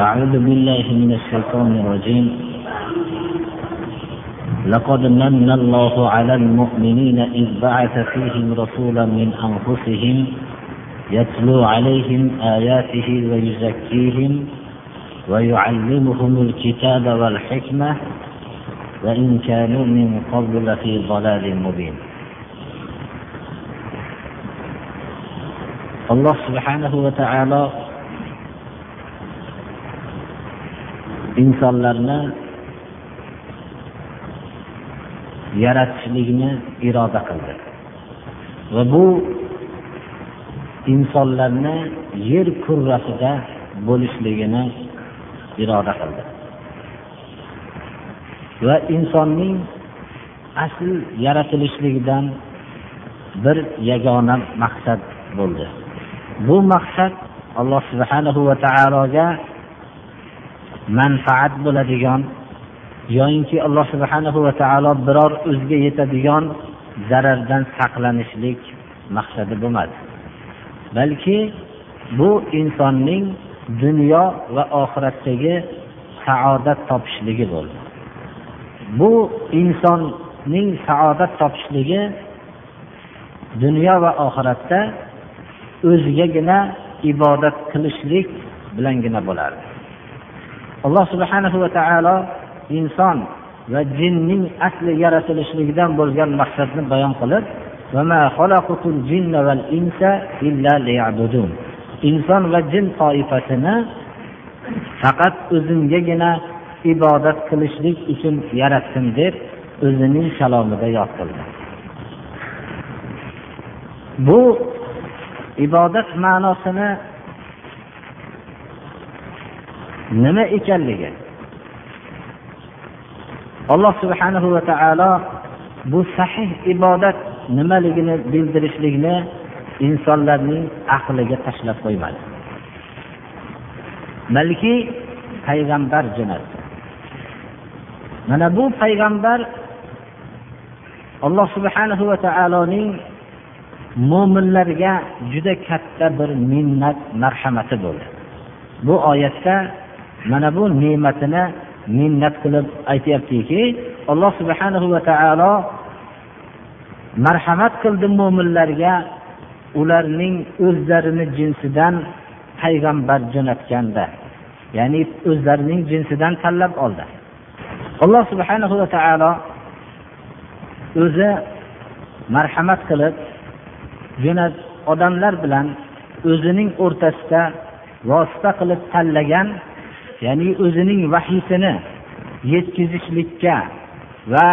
أعوذ بالله من الشيطان الرجيم. لقد من الله على المؤمنين إذ بعث فيهم رسولا من أنفسهم يتلو عليهم آياته ويزكيهم ويعلمهم الكتاب والحكمة وإن كانوا من قبل لفي ضلال مبين. subhanahu va taolo insonlarni yaratishlikni iroda qildi. Va bu insonlarni yer kurrasida bo'lishligini iroda qildi. Va insonning asl yaratilishligidan bir yagona maqsad bo'ldi. Bu maqsad alloh subhanahu va taologa manfaat bo'ladigan yoyinki alloh subhanahu va taolo biror o'ziga yetadigan zarardan saqlanishlik maqsadi bo'lmadi. Balki bu insonning dunyo va oxiratdagi saodat topishligi bo'ldi. Bu insonning saodat topishligi dunyo va oxiratda o'zigagina ibodat qilishlik bilangina bo'lardi. Alloh subhanahu va taolo inson va jinning asli yaratilishligidan bo'lgan maqsadni bayon qilib inson va jin toifasini faqat o'zimgagina ibodat qilishlik uchun yaratdim deb o'zining kalomida yod qildi. Bu ibodat ma'nosini nima ekanligi. Alloh subhanahu va taolo bu sahih ibodat nimaligini bildirishlikni insonlarning aqliga tashlab qo'ymadi. Balki payg'ambar jo'natdi mana bu payg'ambar alloh subhanahu va taoloning mo'minlarga juda katta bir minnat marhamati bo'ldi. Bu oyatda mana bu ne'matini minnat qilib aytyaptiki alloh subhanahu va taolo marhamat qildi mo'minlarga ularning o'zlarini jinsidan payg'ambar jo'natganda ya'ni o'zlarining jinsidan tanlab oldi. Alloh subhanahu va taolo o'zi marhamat qilib jo'nat odamlar bilan o'zining o'rtasida vosita qilib tanlagan ya'ni o'zining vahiysini yetkazishlikka va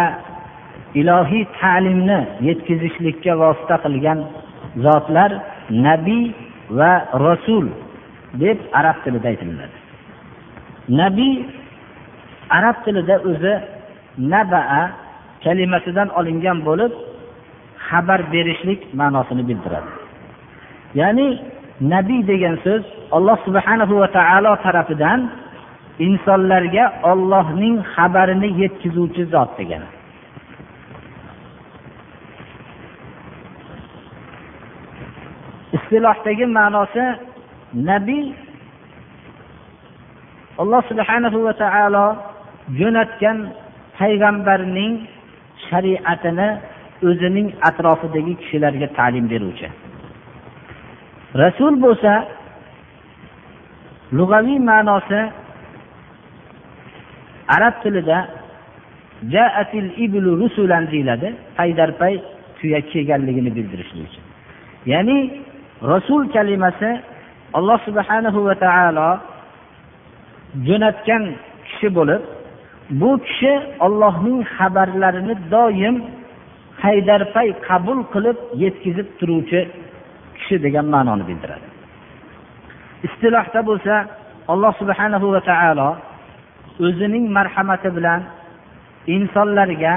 ilohiy ta'limni yetkazishlikka vosita qilgan zotlar nabiy va rasul deb arab tilida aytiladi. Nabiy arab tilida o'zi nabaa kalimasidan olingan bo'lib xabar berishlik ma'nosini bildiradi. Ya'ni nabiy degan so'z alloh subhanahu va taolo tarafidan insonlarga ollohning xabarini yetkazuvchi zot degani istilohdagi ma'nosi nabiy alloh subhanahu va taolo jo'natgan payg'ambarning shariatini o'zining atrofidagi kishilarga ta'lim beruvchi. Rasul bo'lsa lug'aviy ma'nosi arab tilida deyiladi paydarpay tuya kelganligini bildirishlik uchun ya'ni rasul kalimasi alloh subhanahu va taolo jo'natgan kishi bo'lib bu kishi ollohning xabarlarini doim haydarpay qabul qilib yetkazib turuvchi kishi degan ma'noni bildiradi. Istilohda bo'lsa alloh subhanahu va taolo o'zining marhamati bilan insonlarga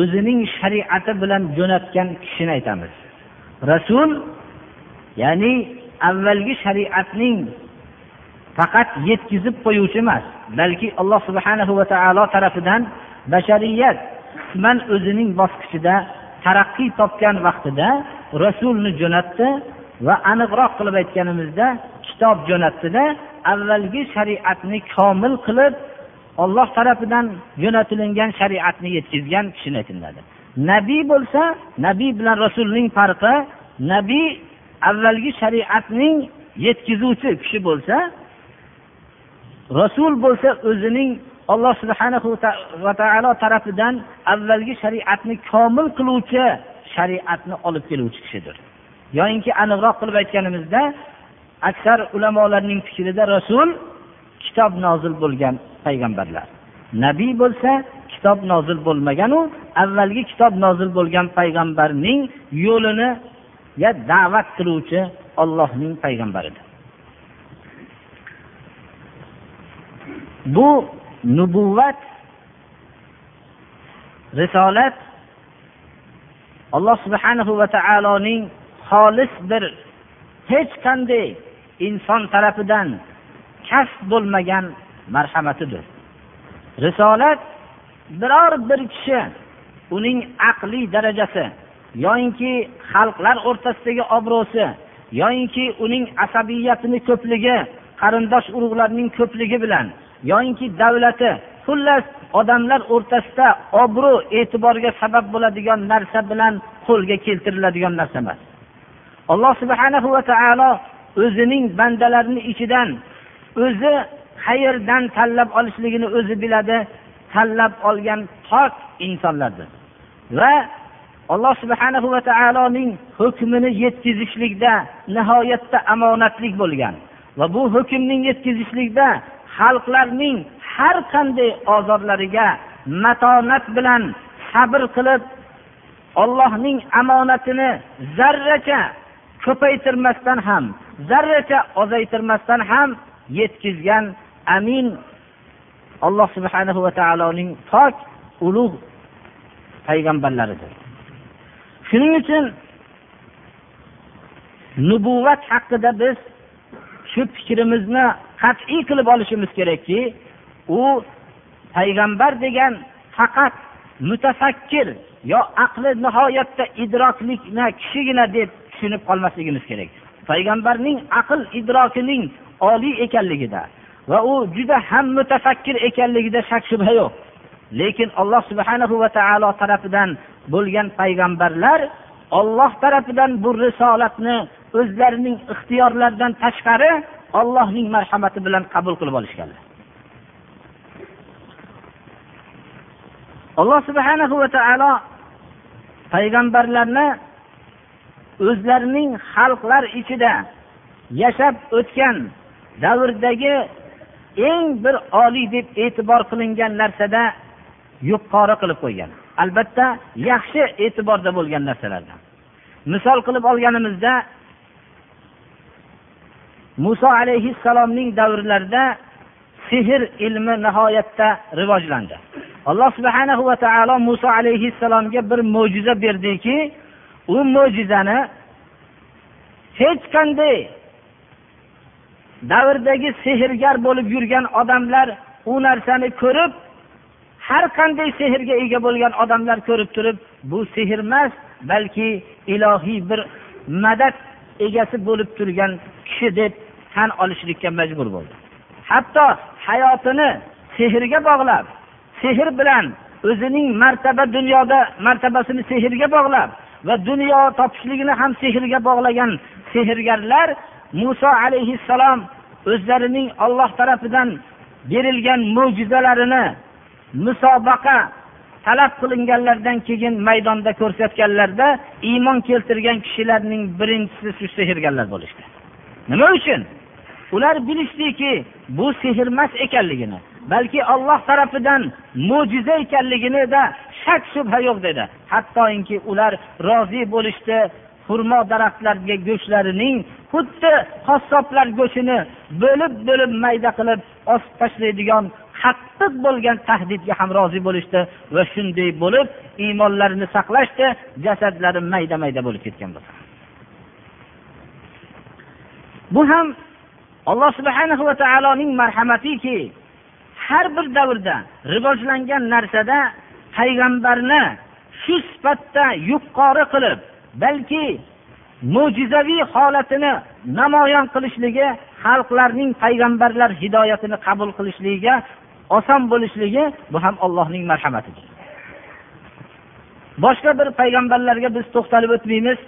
o'zining shariati bilan jo'natgan kishini aytamiz. Rasul ya'ni avvalgi shariatning faqat yetkazib qo'yuvchi emas balki alloh subhanahu va taolo tarafidan bashariyat qisman o'zining bosqichida taraqqiy topgan vaqtida rasulni jo'natdi va aniqroq qilib aytganimizda kitob jo'natdida avvalgi shariatni komil qilib olloh tarafidan jo'natilingan shariatni yetkazgan kishini aytiladi nabiy bo'lsa nabiy bilan rasulning farqi nabiy avvalgi shariatning yetkazuvchi kishi bo'lsa rasul bo'lsa o'zining alloh subhanahu va taolo tarafidan avvalgi shariatni komil qiluvchi shariatni olib keluvchi kishidir. Yoyinki aniqroq qilib aytganimizda aksar ulamolarning fikrida rasul kitob nozil bo'lgan payg'ambarlar. Nabiy bo'lsa kitob nozil bo'lmaganu avvalgi kitob nozil bo'lgan payg'ambarning yo'lini ya da'vat qiluvchi ollohning payg'ambaridir. Bu nubuvvat risolat alloh subhanahu va taoloning xolis bir hech qanday inson tarafidan kasb bo'lmagan marhamatidir. Risolat biror bir kishi uning aqliy darajasi yoyinki xalqlar o'rtasidagi obro'si yoyinki uning asabiyatini ko'pligi qarindosh urug'larning ko'pligi bilan yoyinki davlati xullas odamlar o'rtasida obro' e'tiborga sabab bo'ladigan narsa bilan qo'lga keltiriladigan narsa emas. Alloh subhanahu va taolo o'zining bandalarini ichidan o'zi qayerdan tanlab olishligini o'zi biladi tanlab olgan pok insonlardir. Va alloh subhanahu va taoloning hukmini yetkazishlikda nihoyatda omonatlik bo'lgan. Va bu hukmning yetkazishlikda xalqlarning har qanday ozorlariga matonat bilan sabr qilib ollohning omonatini zarracha ko'paytirmasdan ham zarracha ozaytirmasdan ham yetkazgan amin. Alloh subhanahu va taoloning pok ulug' payg'ambarlaridir. Shuning uchun nubuvvat haqida biz shu fikrimizni qat'iy qilib olishimiz kerakki u payg'ambar degan faqat mutafakkir yo aqli nihoyatda idroklikna kishigina deb tushunib qolmasligimiz kerak. Payg'ambarning aql idrokining oliy ekanligida va u juda ham mutafakkir ekanligida shak shubha yo'q. Lekin alloh subhanahu va taolo tarafidan bo'lgan payg'ambarlar olloh tarafidan bu risolatni o'zlarining ixtiyorlaridan tashqari ollohning marhamati bilan qabul qilib olishganlar. Alloh subhanahu va taolo payg'ambarlarni o'zlarining xalqlar ichida yashab o'tgan davrdagi eng bir oliy deb e'tibor qilingan narsada yuqori qilib qo'ygan. Albatta yaxshi e'tiborda bo'lgan narsalardan. Misol qilib olganimizda muso alayhissalomning davrlarida sehr ilmi nihoyatda rivojlandi. Alloh subhanahu va taolo muso alayhissalomga bir mo'jiza berdiki u mo'jizani hech qanday davrdagi sehrgar bo'lib yurgan odamlar u narsani ko'rib har qanday sehrga ega bo'lgan odamlar ko'rib turib bu sehr emas balki ilohiy bir madad egasi bo'lib turgan kishi deb tan olishlikka majbur bo'ldi. Hatto hayotini sehrga bog'lab sehr bilan o'zining martaba dunyoda martabasini sehrga bog'lab va dunyo topishligini ham sehrga bog'lagan sehrgarlar muso alayhissalom o'zlarining olloh tarafidan berilgan mo'jizalarini musobaqa talab qilinganlardan keyin maydonda ko'rsatganlarda iymon keltirgan kishilarning birinchisi shu sehrgarlar bo'lishdi. Nima uchun? Ular bilishdiki bu sehr emas ekanligini balki olloh tarafidan mo'jiza ekanligini da shak shubha yo'q dedi. Hattoki ular rozi bo'lishdi xurmo daraxtlariga go'shtlarining xuddi qassoblar go'shtini bo'lib bo'lib mayda qilib osib tashlaydigan qattiq bo'lgan tahdidga ham rozi bo'lishdi va shunday bo'lib iymonlarini saqlashdi jasadlari mayda mayda bo'lib ketgan bo'lsa. Bu ham alloh subhanahu va taoloning marhamatiki har bir davrda rivojlangan narsada payg'ambarni shu sifatda yuqori qilib balki mo'jizaviy holatini namoyon qilishligi xalqlarning payg'ambarlar hidoyatini qabul qilishligiga oson bo'lishligi bu ham allohning marhamatidir. Boshqa bir payg'ambarlarga biz to'xtalib o'tmaymiz.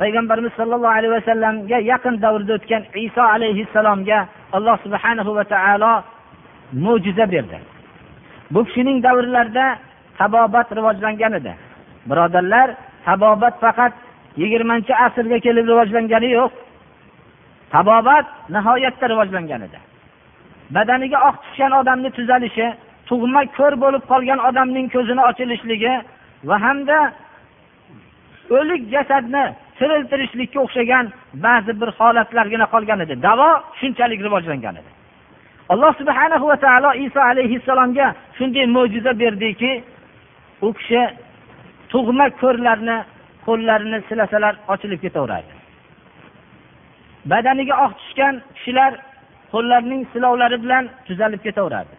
Payg'ambarimiz sollallohu alayhi vasallamga yaqin davrda o'tgan iso alayhissalomga alloh subhanahu va taolo mo'jiza berdi. Bu kishining davrlarida tabobat rivojlangan edi. Birodarlar tabobat faqat yigirmanchi asrga kelib rivojlangani yo'q. Tabobat nihoyatda rivojlangan edi. Badaniga oq tushgan odamni tuzalishi tug'ma ko'r bo'lib qolgan odamning ko'zini ochilishligi va hamda o'lik jasadni tiriltirishlikka o'xshagan ba'zi bir holatlargina qolgan edi. Davo shunchalik rivojlangan edi. Alloh subhanahu va taolo iso alayhissalomga shunday mo'jiza berdiki u kishi tug'ma ko'rlarni qo'llarini silasalar ochilib ketaveradi. Badaniga oq tushgan kishilar qo'llarining silovlari bilan tuzalib ketaveradi.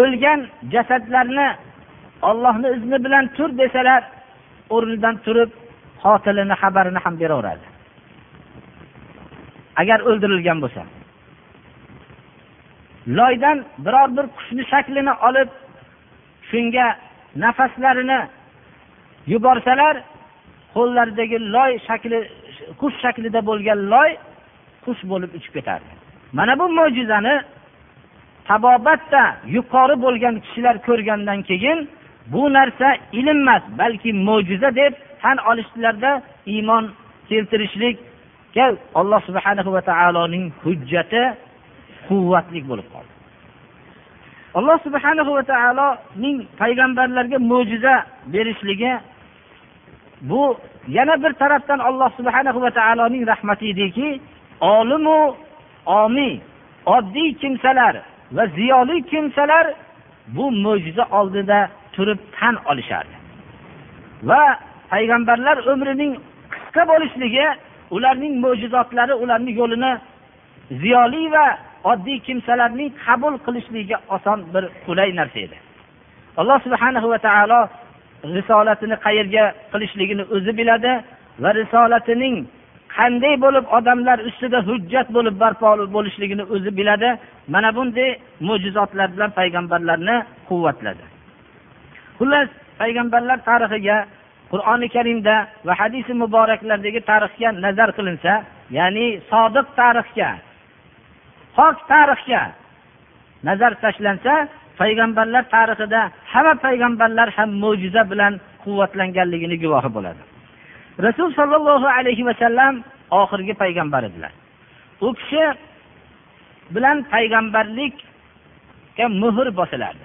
O'lgan jasadlarni ollohni izni bilan tur desalar o'rnidan turib qotilini xabarini ham beraveradi. Agar o'ldirilgan bo'lsa. Loydan biror bir qushni shaklini olib shunga nafaslarini yuborsalar qo'llaridagi loy shakli qush shaklida bo'lgan loy qush bo'lib uchib ketardi. Mana bu mo'jizani tabobatda yuqori bo'lgan kishilar ko'rgandan keyin bu narsa ilm emas balki mo'jiza deb tan olishdilarda iymon keltirishlikka alloh subhanahu va taoloning hujjati quvvatli bo'lib qoldi. Alloh subhanahu va taoloning payg'ambarlarga mo'jiza berishligi bu yana bir tarafdan alloh subhanahu va taoloning rahmati ediki olimu omiy oddiy kimsalar va ziyoli kimsalar bu mo'jiza oldida turib tan olishardi. Va payg'ambarlar umrining qisqa bo'lishligi ularning mo'jizotlari ularni yo'lini ziyoli va oddiy kimsalarning qabul qilishligiga oson bir qulay narsa edi. Alloh subhanahu va taolo risolatini qayerga qilishligini o'zi biladi va risolatining qanday bo'lib odamlar ustida hujjat bo'lib barpo bo'lishligini o'zi biladi. Mana bunday mo'jizotlar bilan payg'ambarlarni quvvatladi. Xullas payg'ambarlar tarixiga qur'oni karimda va hadisi muboraklardagi tarixga nazar qilinsa ya'ni sodiq tarixga pok tarixga nazar tashlansa payg'ambarlar tarixida hamma payg'ambarlar ham mo'jiza bilan quvvatlanganligini guvohi bo'ladi. Rasul sollallohu alayhi vasallam oxirgi payg'ambar edilar. U kishi bilan payg'ambarlikka muhr bosilardi.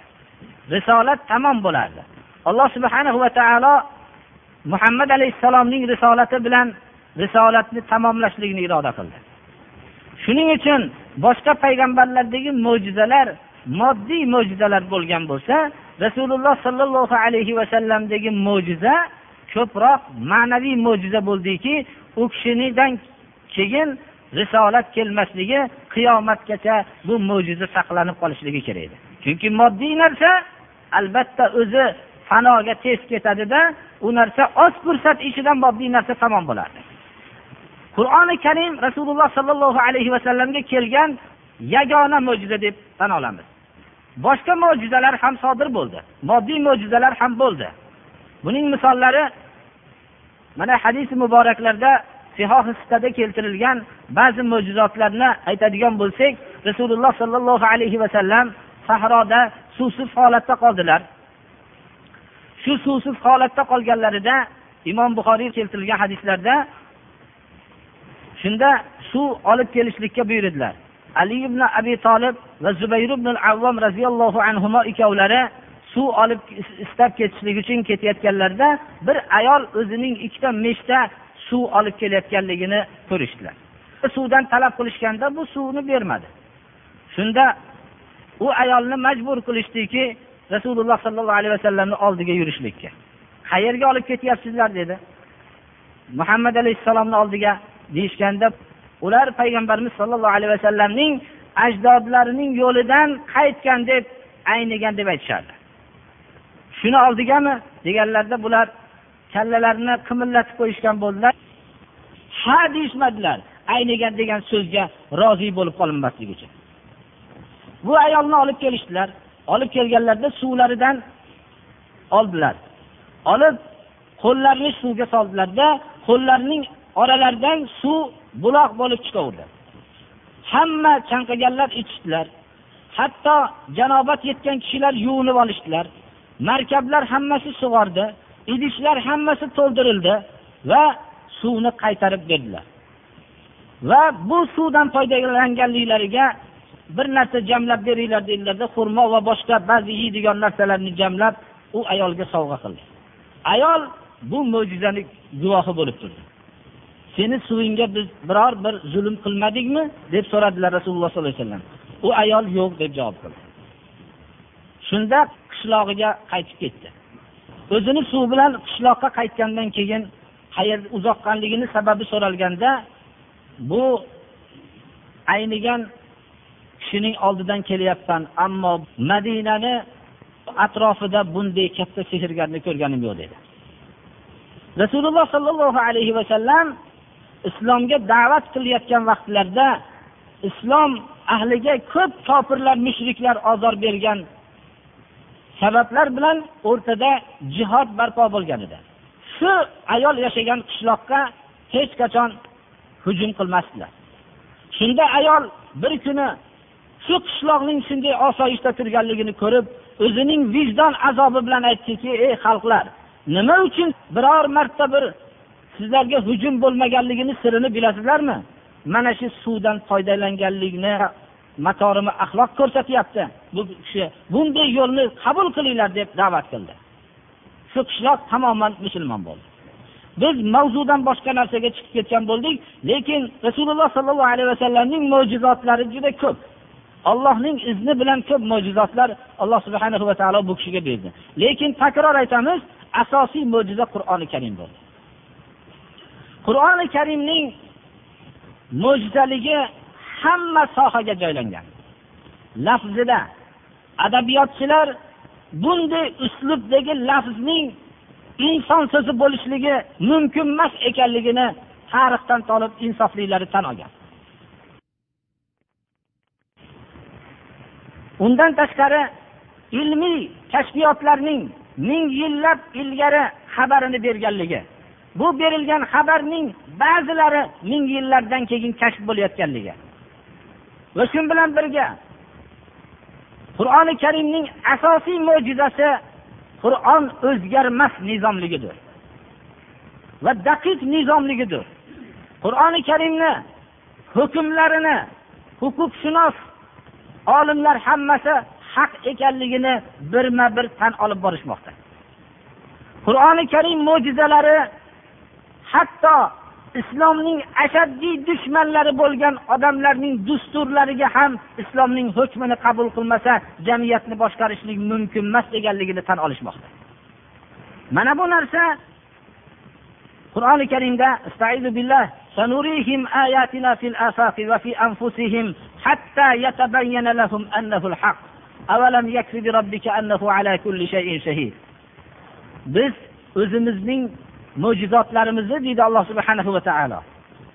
Risolat tamom bo'lardi. Alloh subhanahu va taolo muhammad alayhissalomning risolati bilan risolatni tamomlashlikni iroda qildi. Shuning uchun boshqa payg'ambarlardagi mo'jizalar moddiy mo'jizalar bo'lgan bo'lsa rasululloh sollallohu alayhi vasallamdagi mo'jiza ko'proq ma'naviy mo'jiza bo'ldiki u kishidan keyin risolat kelmasligi qiyomatgacha bu mo'jiza saqlanib qolishligi kerak edi. Chunki moddiy narsa albatta o'zi fanoga tez ketadida u narsa oz fursat ichidan moddiy narsa tamom bo'ladi qur'oni karim rasululloh sollallohu alayhi vasallamga kelgan yagona mo'jiza deb tan olamiz. Boshqa mo'jizalar ham sodir bo'ldi. Moddiy mo'jizalar ham bo'ldi. Buning misollari mana hadis muboraklarda sihohistada keltirilgan ba'zi mo'jizotlarni aytadigan bo'lsak rasululloh sollallohu alayhi vasallam sahroda suvsiz holatda qoldilar. Shu suvsiz holatda qolganlarida imom buxoriy keltirgan hadislarda shunda suv olib kelishlikka buyurdilar. Ali ibn abi tolib va zubayr ibn avvom roziyallohu anhu ikkovlari suv olib istab ketishlik uchun ketayotganlarida bir ayol o'zining ikkita meshta suv olib kelayotganligini ko'rishdilar. Suvdan talab qilishganda bu suvni bermadi. Shunda u ayolni majbur qilishdiki rasululloh sollallohu alayhi vasallamni oldiga yurishlikka. Qayerga olib ketyapsizlar? dedi. Muhammad alayhissalomni oldiga. Deyishganda ular payg'ambarimiz sollallohu alayhi vasallamning ajdodlarining yo'lidan qaytgan deb aynigan deb aytishardi. Shuni oldigami? Deganlarda bular kallalarini qimillatib qo'yishgan bo'ldilar. Ha deyishmadilar. Aynigan degan so'zga rozi bo'lib qolinmaslik uchun. Bu ayolni olib kelishdilar. Olib kelganlarida suvlaridan oldilar. Olib qo'llarini suvga soldilarda qo'llarining oralaridan suv buloq bo'lib chiqaverdi hamma chanqaganlar ichishdilar. Hatto janobat yetgan kishilar yuvinib olishdilar. Markablar hammasi sug'ordi idishlar hammasi to'ldirildi va suvni qaytarib berdilar. Va bu suvdan foydalanganliklariga bir narsa jamlab beringlar dedilarda xurmo va boshqa ba'zi yeydigan narsalarni jamlab u ayolga sovg'a qildi. Ayol bu mo'jizani guvohi bo'lib turdi. Seni suvingga biz biror bir zulm qilmadikmi? deb so'radilar rasululloh sollallohu alayhi vasallam. U ayol yo'q deb javob qildi. Shunda qishlog'iga qaytib ketdi. O'zini suv bilan qishloqqa qaytgandan keyin qayerda uzoqqanligini sababi so'ralganda bu aynigan kishining oldidan kelyapman ammo madinani atrofida bunday katta sehrgarni ko'rganim yo'q dedi. Rasululloh sollallohu alayhi vasallam islomga da'vat qilayotgan vaqtlarda islom ahliga ko'p kofirlar mushriklar ozor bergan sabablar bilan o'rtada jihod barpo bo'lgan edi. Shu ayol yashagan qishloqqa hech qachon hujum qilmasdilar. Shunda ayol bir kuni shu qishloqning shunday osoyishta turganligini ko'rib o'zining vijdon azobi bilan aytdiki ey xalqlar nima uchun biror marta bir sizlarga hujum bo'lmaganligini sirini bilasizlarmi? Mana shu suvdan foydalanganlikni matorimi axloq ko'rsatyapti. Bu kishi bunday yo'lni qabul qilinglar deb da'vat qildi. Shu qishloq tamoman musulmon bo'ldi. Biz mavzudan boshqa narsaga chiqib ketgan bo'ldik lekin rasululloh sollallohu alayhi vasallamning mo'jizotlari juda ko'p. Allohning izni bilan ko'p mo'jizotlar alloh subhana va taolo bu kishiga berdi. Lekin takror aytamiz asosiy mo'jiza qur'oni karim bo'ldi. Qur'oni karimning mo'jizaligi hamma sohaga joylangan. Lafzida adabiyotchilar bunday uslubdagi lafzning inson so'zi bo'lishligi mumkin emas ekanligini tarixdan tolib insoflilari tan olgan. Undan tashqari ilmiy kashfiyotlarning ming yillab ilgari xabarini berganligi bu berilgan xabarning ba'zilari ming yillardan keyin kashf bo'layotganligi. Va shu bilan birga qur'oni karimning asosiy mo'jizasi qur'on o'zgarmas nizomligidir va daqiq nizomligidir. Qur'oni karimni hukmlarini huquqshunos olimlar hammasi haq ekanligini birma bir tan olib borishmoqda. Qur'oni karim mo'jizalari hatto islomning ashaddiy dushmanlari bo'lgan odamlarning dusturlariga ham islomning hukmini qabul qilmasa jamiyatni boshqarishlik mumkin emas ekanligini tan olishmoqda mana bu narsa qur'oni karimda سنريهم آياتنا في الآفاق وفي أنفسهم حتى يتبين لهم أنه الحق أولم يكفي بربك أنه على كل شيء شهيد biz o'zimizning mo'jizotlarimizni deydi alloh subhanahu va taolo.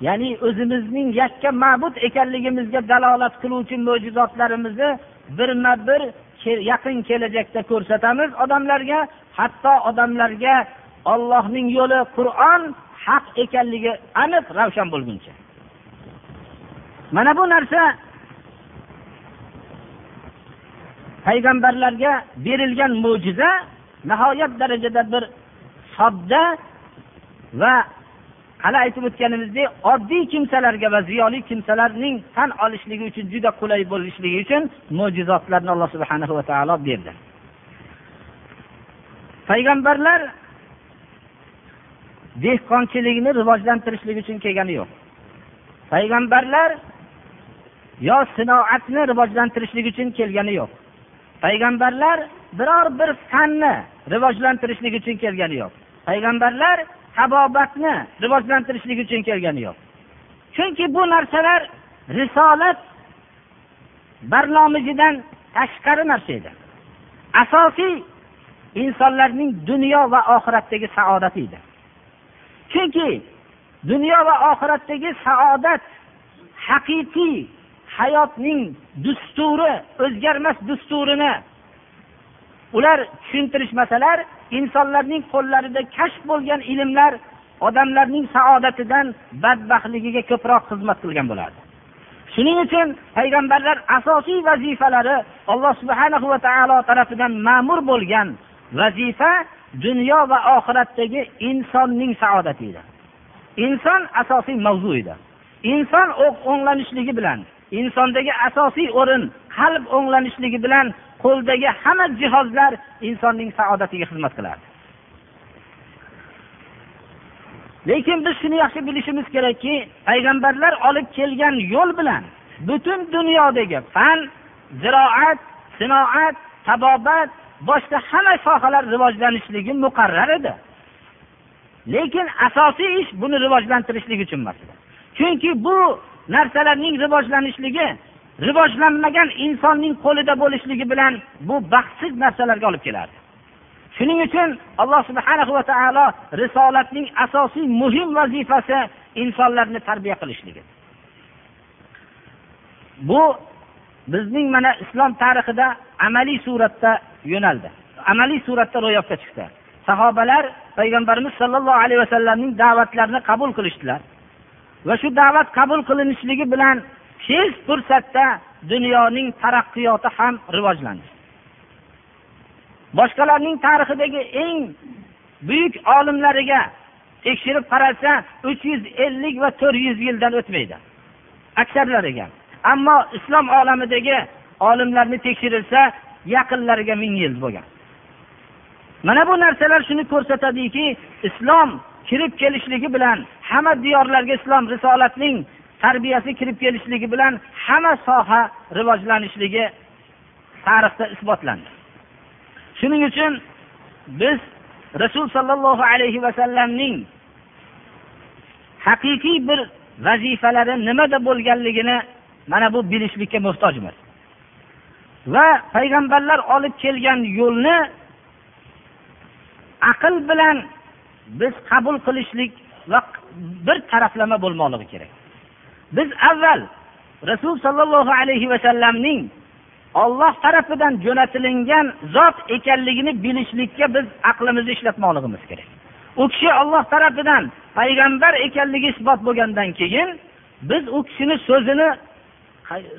Ya'ni o'zimizning yakka ma'bud ekanligimizga dalolat qiluvchi mo'jizotlarimizni birma bir yaqin kelajakda ko'rsatamiz odamlarga hatto odamlarga ollohning yo'li qur'on haq ekanligi aniq ravshan bo'lguncha. Mana bu narsa payg'ambarlarga berilgan mo'jiza nihoyat darajada bir sodda va hali aytib o'tganimizdek oddiy kimsalarga va ziyoli kimsalarning tan olishligi uchun juda qulay bo'lishligi uchun mo'jizotlarni alloh subhana va taolo berdi. Payg'ambarlar dehqonchilikni rivojlantirishlik uchun kelgani yo'q. Payg'ambarlar yo sinoatni rivojlantirishlik uchun kelgani yo'q. Payg'ambarlar biror bir fanni rivojlantirishlik uchun kelgani yo'q. Payg'ambarlar tabobatni rivojlantirishlik uchun kelgani yo'q. Chunki bu narsalar risolat barnomijidan tashqari narsa edi. Asosiy insonlarning dunyo va oxiratdagi saodati edi. Chunki dunyo va oxiratdagi saodat haqiqiy hayotning dusturi o'zgarmas dusturini ular tushuntirishmasalar insonlarning qo'llarida kashf bo'lgan ilmlar odamlarning saodatidan badbaxtligiga ko'proq xizmat qilgan bo'lardi shuning uchun payg'ambarlar asosiy vazifalari alloh subhana va taolo tarafidan ma'mur bo'lgan vazifa dunyo va oxiratdagi insonning saodati edi inson asosiy mavzu edi inson o'nglanishligi bilan insondagi asosiy o'rin qalb o'nglanishligi bilan qo'ldagi hamma jihozlar insonning saodatiga xizmat qilardi. Lekin biz shuni yaxshi bilishimiz kerakki payg'ambarlar olib kelgan yo'l bilan butun dunyodagi fan ziroat sinoat tabobat boshqa hamma sohalar rivojlanishligi muqarrar edi. Lekin asosiy ish buni rivojlantirishlik uchun emas chunki bu narsalarning rivojlanishligi rivojlanmagan insonning qo'lida bo'lishligi bilan bu baxtsiz narsalarga olib keladi shuning uchun alloh subhana va taolo risolatning asosiy muhim vazifasi insonlarni tarbiya qilishligi. Bu bizning mana islom tarixida amaliy suratda yo'naldi. Amaliy suratda ro'yobga chiqdi sahobalar payg'ambarimiz sollallohu alayhi vasallamning da'vatlarini qabul qilishdilar. Va shu da'vat qabul qilinishligi bilan tez fursatda dunyoning taraqqiyoti ham rivojlandi boshqalarning tarixidagi eng buyuk olimlariga tekshirib qaralsa uch yuz ellik va to'rt yuz yildan o'tmaydi. Aksarlariga. Ammo islom olamidagi olimlarni tekshirilsa yaqinlariga ming yil bo'lgan. Mana bu narsalar shuni ko'rsatadiki islom kirib kelishligi bilan hamma diyorlarga islom risolatning tarbiyasi kirib kelishligi bilan hamma soha rivojlanishligi tarixda isbotlandi. Shuning uchun biz rasul sollallohu alayhi vasallamning haqiqiy bir vazifalari nimada bo'lganligini mana bu bilishlikka muhtojmiz. Va payg'ambarlar olib kelgan yo'lni aql bilan biz qabul qilishlik va bir taraflama bo'lmoqligi kerak. Biz avval rasul sollallohu alayhi vasallamning olloh tarafidan jo'natilingan zot ekanligini bilishlikka biz aqlimizni ishlatmoqligimiz kerak. U kishi olloh tarafidan payg'ambar ekanligi isbot bo'lgandan keyin biz u kishini so'zini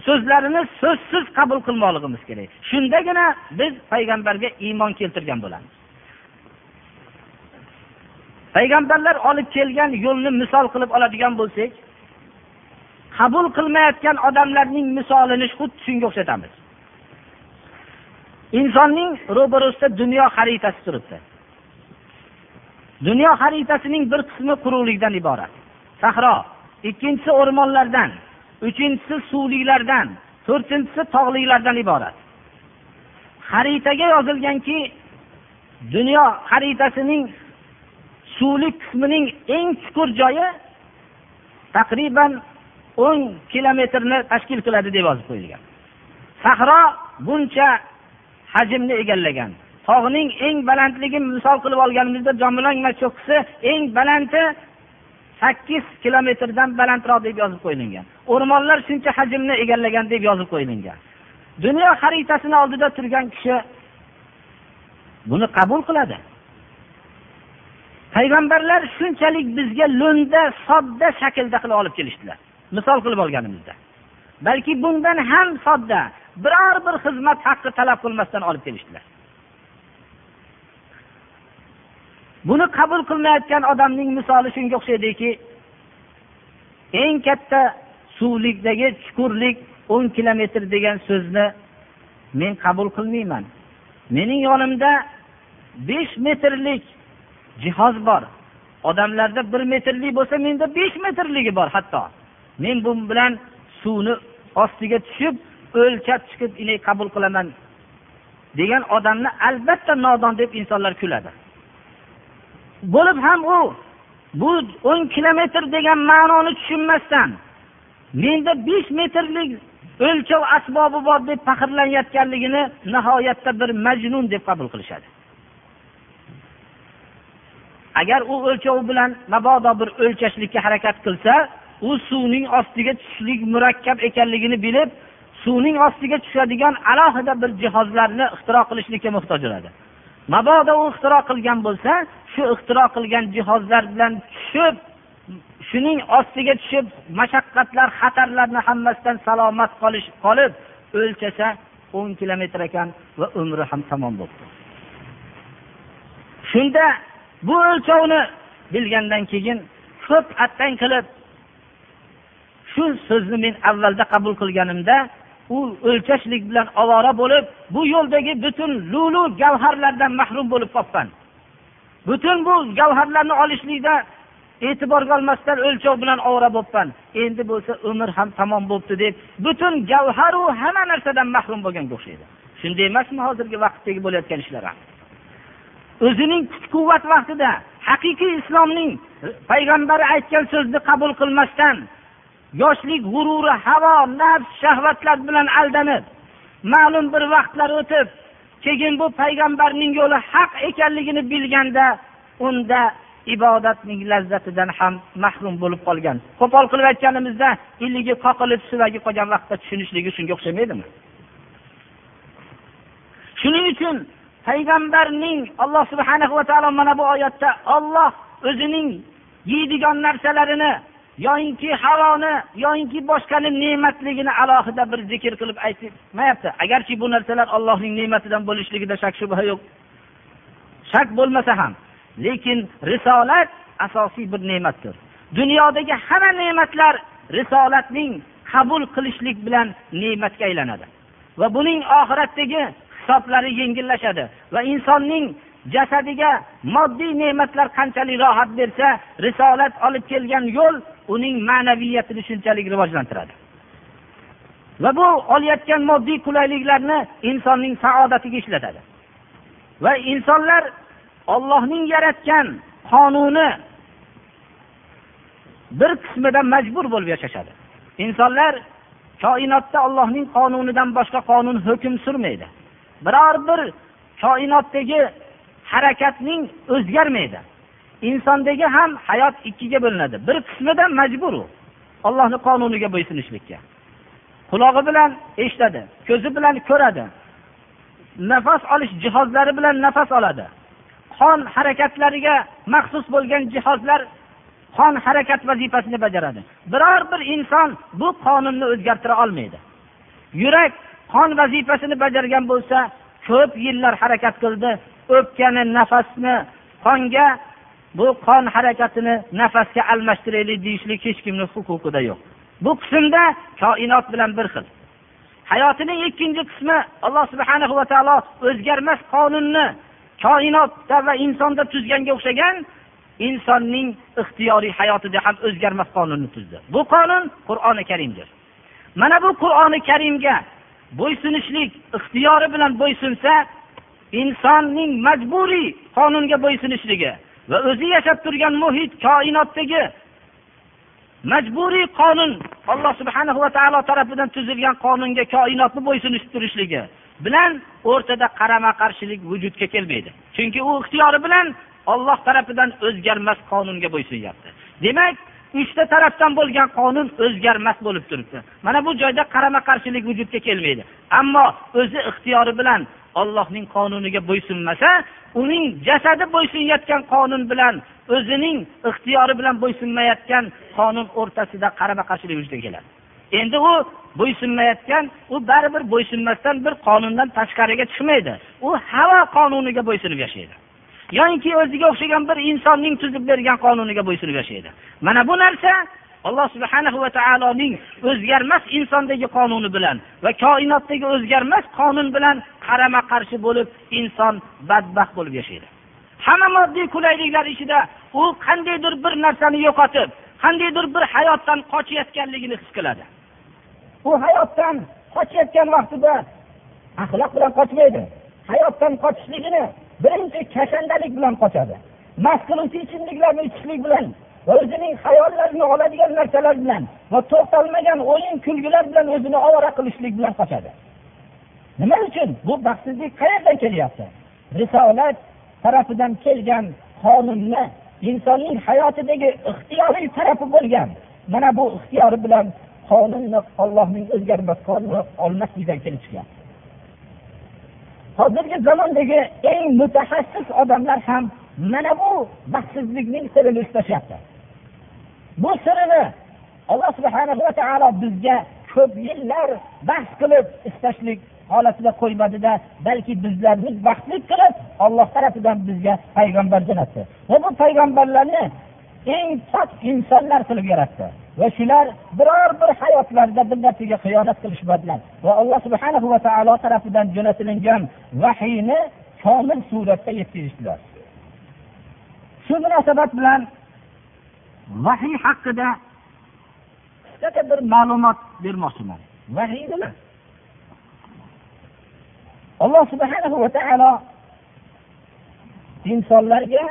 so'zlarini so'zsiz qabul qilmoqligimiz kerak. Shundagina biz payg'ambarga iymon keltirgan bo'lamiz. Payg'ambarlar olib kelgan yo'lni misol qilib oladigan bo'lsak qabul qilmayotgan odamlarning misolini xuddi shunga o'xshatamiz. Insonning ro'barasida dunyo xaritasi turibdi. Dunyo xaritasining bir qismi quruqlikdan iborat. Sahro ikkinchisi o'rmonlardan uchinchisi suvliklardan to'rtinchisi tog'liklardan iborat. Xaritaga yozilganki dunyo xaritasining suvli qismining eng chuqur joyi taqriban o'n kilometrni tashkil qiladi deb yozib qo'yilgan. Sahro buncha hajmni egallagan. Tog'ning eng balandligi misol qilib olganimizda jomilang cho'qqisi eng balandi sakkiz kilometrdan balandroq deb yozib qo'yilgan. O'rmonlar shuncha hajmni egallagan deb yozib qo'yilgan. Dunyo xaritasini oldida turgan kishi buni qabul qiladi. Payg'ambarlar shunchalik bizga lo'nda sodda shaklda qilib olib kelishdilar. Misol qilib olganimizda. Balki bundan ham sodda biror bir xizmat haqqi talab qilmasdan olib kelishdilar. Buni qabul qilmayotgan odamning misoli shunga o'xshaydiki eng katta suvlikdagi chuqurlik o'n kilometr degan so'zni men qabul qilmayman. Mening yonimda besh metrlik jihoz bor. Odamlarda bir metrlik bo'lsa menda besh metrligi bor hatto. Men bu bilan suvni ostiga tushib o'lchab chiqib qabul qilaman degan odamni albatta nodon deb insonlar kuladi. Bo'lib ham u bu o'n kilometr degan ma'noni tushunmasdan menda besh metrlik o'lchov asbobi bor deb faxrlanayotganligini nihoyatda bir majnun deb qabul qilishadi. Agar u o'lchov bilan mabodo bir o'lchashlikka harakat qilsa u suvning ostiga tushishlik murakkab ekanligini bilib suvning ostiga tushadigan alohida bir jihozlarni ixtiro qilishlikka muhtoj bo'ladi. Mabodo u ixtiro qilgan bo'lsa shu ixtiro qilgan jihozlar bilan tushib shuning ostiga tushib mashaqqatlar xatarlarni hammasidan salomat qolish qolib o'lchasa o'n kilometr ekan va umri ham tamom bo'libdi shunda bu o'lchovni bilgandan keyin ko'p attang qilib shu so'zni men avvalda qabul qilganimda u o'lchashlik bilan ovora bo'lib bu yo'ldagi butun lulu gavharlardan mahrum bo'lib qolibman butun bu gavharlarni olishlikda e'tiborga olmasdan o'lchov bilan ovora bo'libman endi bo'lsa umr ham tamom bo'libdi deb butun gavharu hamma narsadan mahrum bo'lganga o'xshaydi shunday emasmi hozirgi vaqtdagi bo'layotgan ishlar ham? O'zining kuch quvvat vaqtida haqiqiy islomning payg'ambari aytgan so'zni qabul qilmasdan yoshlik g'ururi havo nafs shahvatlar bilan aldanib ma'lum bir vaqtlar o'tib keyin bu payg'ambarning yo'li haq ekanligini bilganda unda ibodatning lazzatidan ham mahrum bo'lib qolgan. Qo'pol qilib aytganimizda iligi qoqilib suvagi qolgan vaqtda tushunishligi shunga o'xshamaydimi? Shuning uchun payg'ambarning alloh subhana va taolo mana bu oyatda olloh o'zining yeydigan narsalarini yoyinki havoni yoyinki boshqani ne'matligini alohida bir zikr qilib aytmayapti. Agarki bu narsalar allohning ne'matidan bo'lishligida shak shubha yo'q. Shak bo'lmasa ham lekin risolat asosiy bir ne'matdir. Dunyodagi hamma ne'matlar risolatning qabul qilishlik bilan ne'matga aylanadi. Va buning oxiratdagi hisoblari yengillashadi. Va insonning jasadiga moddiy ne'matlar qanchalik rohat bersa risolat olib kelgan yo'l uning ma'naviyatini shunchalik rivojlantiradi. Va bu olayotgan moddiy qulayliklarni insonning saodatiga ishlatadi. Va insonlar ollohning yaratgan qonuni bir qismida majbur bo'lib yashashadi. Insonlar koinotda ollohning qonunidan boshqa qonun hukm surmaydi. Biror bir koinotdagi harakatning o'zgarmaydi. Insondagi ham hayot ikkiga bo'linadi. Bir qismida majbur u. Ollohni qonuniga bo'ysunishlikka. Qulog'i bilan eshitadi ko'zi bilan ko'radi. Nafas olish jihozlari bilan nafas oladi. Qon harakatlariga maxsus bo'lgan jihozlar qon harakat vazifasini bajaradi. Biror bir inson bu qonunni o'zgartira olmaydi. Yurak qon vazifasini bajargan bo'lsa ko'p yillar harakat qildi o'pkani nafasni qonga bu qon harakatini nafasga almashtiraylik deyishlik hech kimni huquqida yo'q. Bu qismda koinot bilan bir xil. Hayotining ikkinchi qismi alloh subhana va taolo o'zgarmas qonunni koinotda va insonda tuzganga o'xshagan insonning ixtiyoriy hayotida ham o'zgarmas qonunni tuzdi. Bu qonun qur'oni karimdir. Mana bu qur'oni karimga bo'ysunishlik ixtiyori bilan bo'ysunsa insonning majburiy qonunga bo'ysunishligi va o'zi yashab turgan muhit koinotdagi majburiy qonun alloh subhana va taolo tarafidan tuzilgan qonunga koinotni bo'ysunishib turishligi bilan o'rtada qarama qarshilik vujudga kelmaydi. Chunki u ixtiyori bilan olloh tarafidan o'zgarmas qonunga bo'ysunyapti. Demak uchta tarafdan bo'lgan qonun o'zgarmas bo'lib turibdi. Mana bu joyda qarama qarshilik vujudga kelmaydi. Ammo o'zi ixtiyori bilan ollohning qonuniga bo'ysunmasa uning jasadi bo'ysunayotgan qonun bilan o'zining ixtiyori bilan bo'ysunmayotgan qonun o'rtasida qarama qarshilik vujudga keladi. Endi u bo'ysunmayotgan u baribir bo'ysunmasdan bir qonundan tashqariga chiqmaydi. U havo qonuniga bo'ysunib yashaydi. Yoinki o'ziga o'xshagan bir insonning tuzib bergan qonuniga bo'ysunib yashaydi. Mana bu narsa alloh subhana va taoloning o'zgarmas insondagi qonuni bilan va koinotdagi o'zgarmas qonun bilan qarama qarshi bo'lib inson badbaxt bo'lib yashaydi. Hamma moddiy qulayliklar ichida u qandaydir bir narsani yo'qotib qandaydir bir hayotdan qochayotganligini his qiladi. U hayotdan qochayotgan vaqtida axloq bilan qochmaydi hayotdan qochishligini birinchi kashandalik bilan qochadi. Mast qiluvchi ichimliklarni ichishlik bilan o'zining hayollarini oladigan narsalar bilan va to'xtalmagan o'yin kulgilar bilan o'zini ovora qilishlik bilan qochadi. Nima uchun? Bu baxtsizlik qayerdan kelyapti? Risolat tarafidan kelgan qonunni insonning hayotidagi ixtiyoriy tarafi bo'lgan. Mana bu ixtiyori bilan qonunni ollohning o'zgarmas qonuni olmaslikdan kelib chiqyapti. Hozirgi zamondagi eng mutaxassis odamlar ham mana bu baxtsizlikning sirini ushlashyapti bu sirini alloh subhana va taolo bizga ko'p yillar bahs qilib istashlik holatida qo'ymadida balki bizlarni baxtli qilib olloh tarafidan bizga payg'ambar jo'natdi. Va bu payg'ambarlarni eng pok insonlar qilib yaratdi. Va shular biror bir hayotlarida bir narsaga xiyonat qilishmadilar. Va alloh subhana va taolo tarafidan jo'natilingan vahiyni komil suratda yetkazishdilar. Shu munosabat bilan vahiy haqida qisqacha bir ma'lumot bermoqchiman vahiy nima alloh subhanahu va taolo insonlarga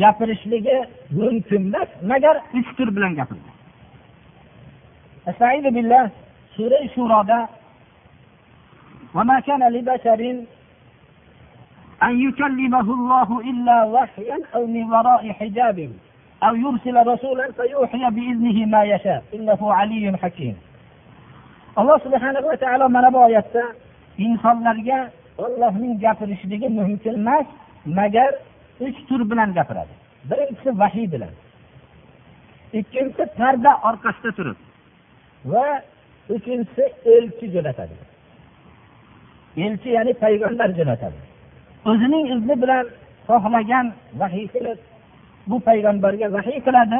gapirishligi mumkin emas magar uch tur bilan gapirdi sura shuroda وما كان لبشر أن يكلمه الله إلا وحيا أو من وراء حجاب أو يرسل رسولا فيوحي بإذنه ما يشاء إنه علي حكيم alloh subhanahu va taolo mana bu oyatda insonlarga ollohning gapirishligi mumkin emas magar uch tur bilan gapiradi birinchisi vahiy bilan ikkinchisi parda orqasida turib va uchinchisi elchi jo'natadi elchi ya'ni payg'ambar jo'natadi o'zining izni bilan xohlagan vahiy qilib bu payg'ambarga vahiy qiladi.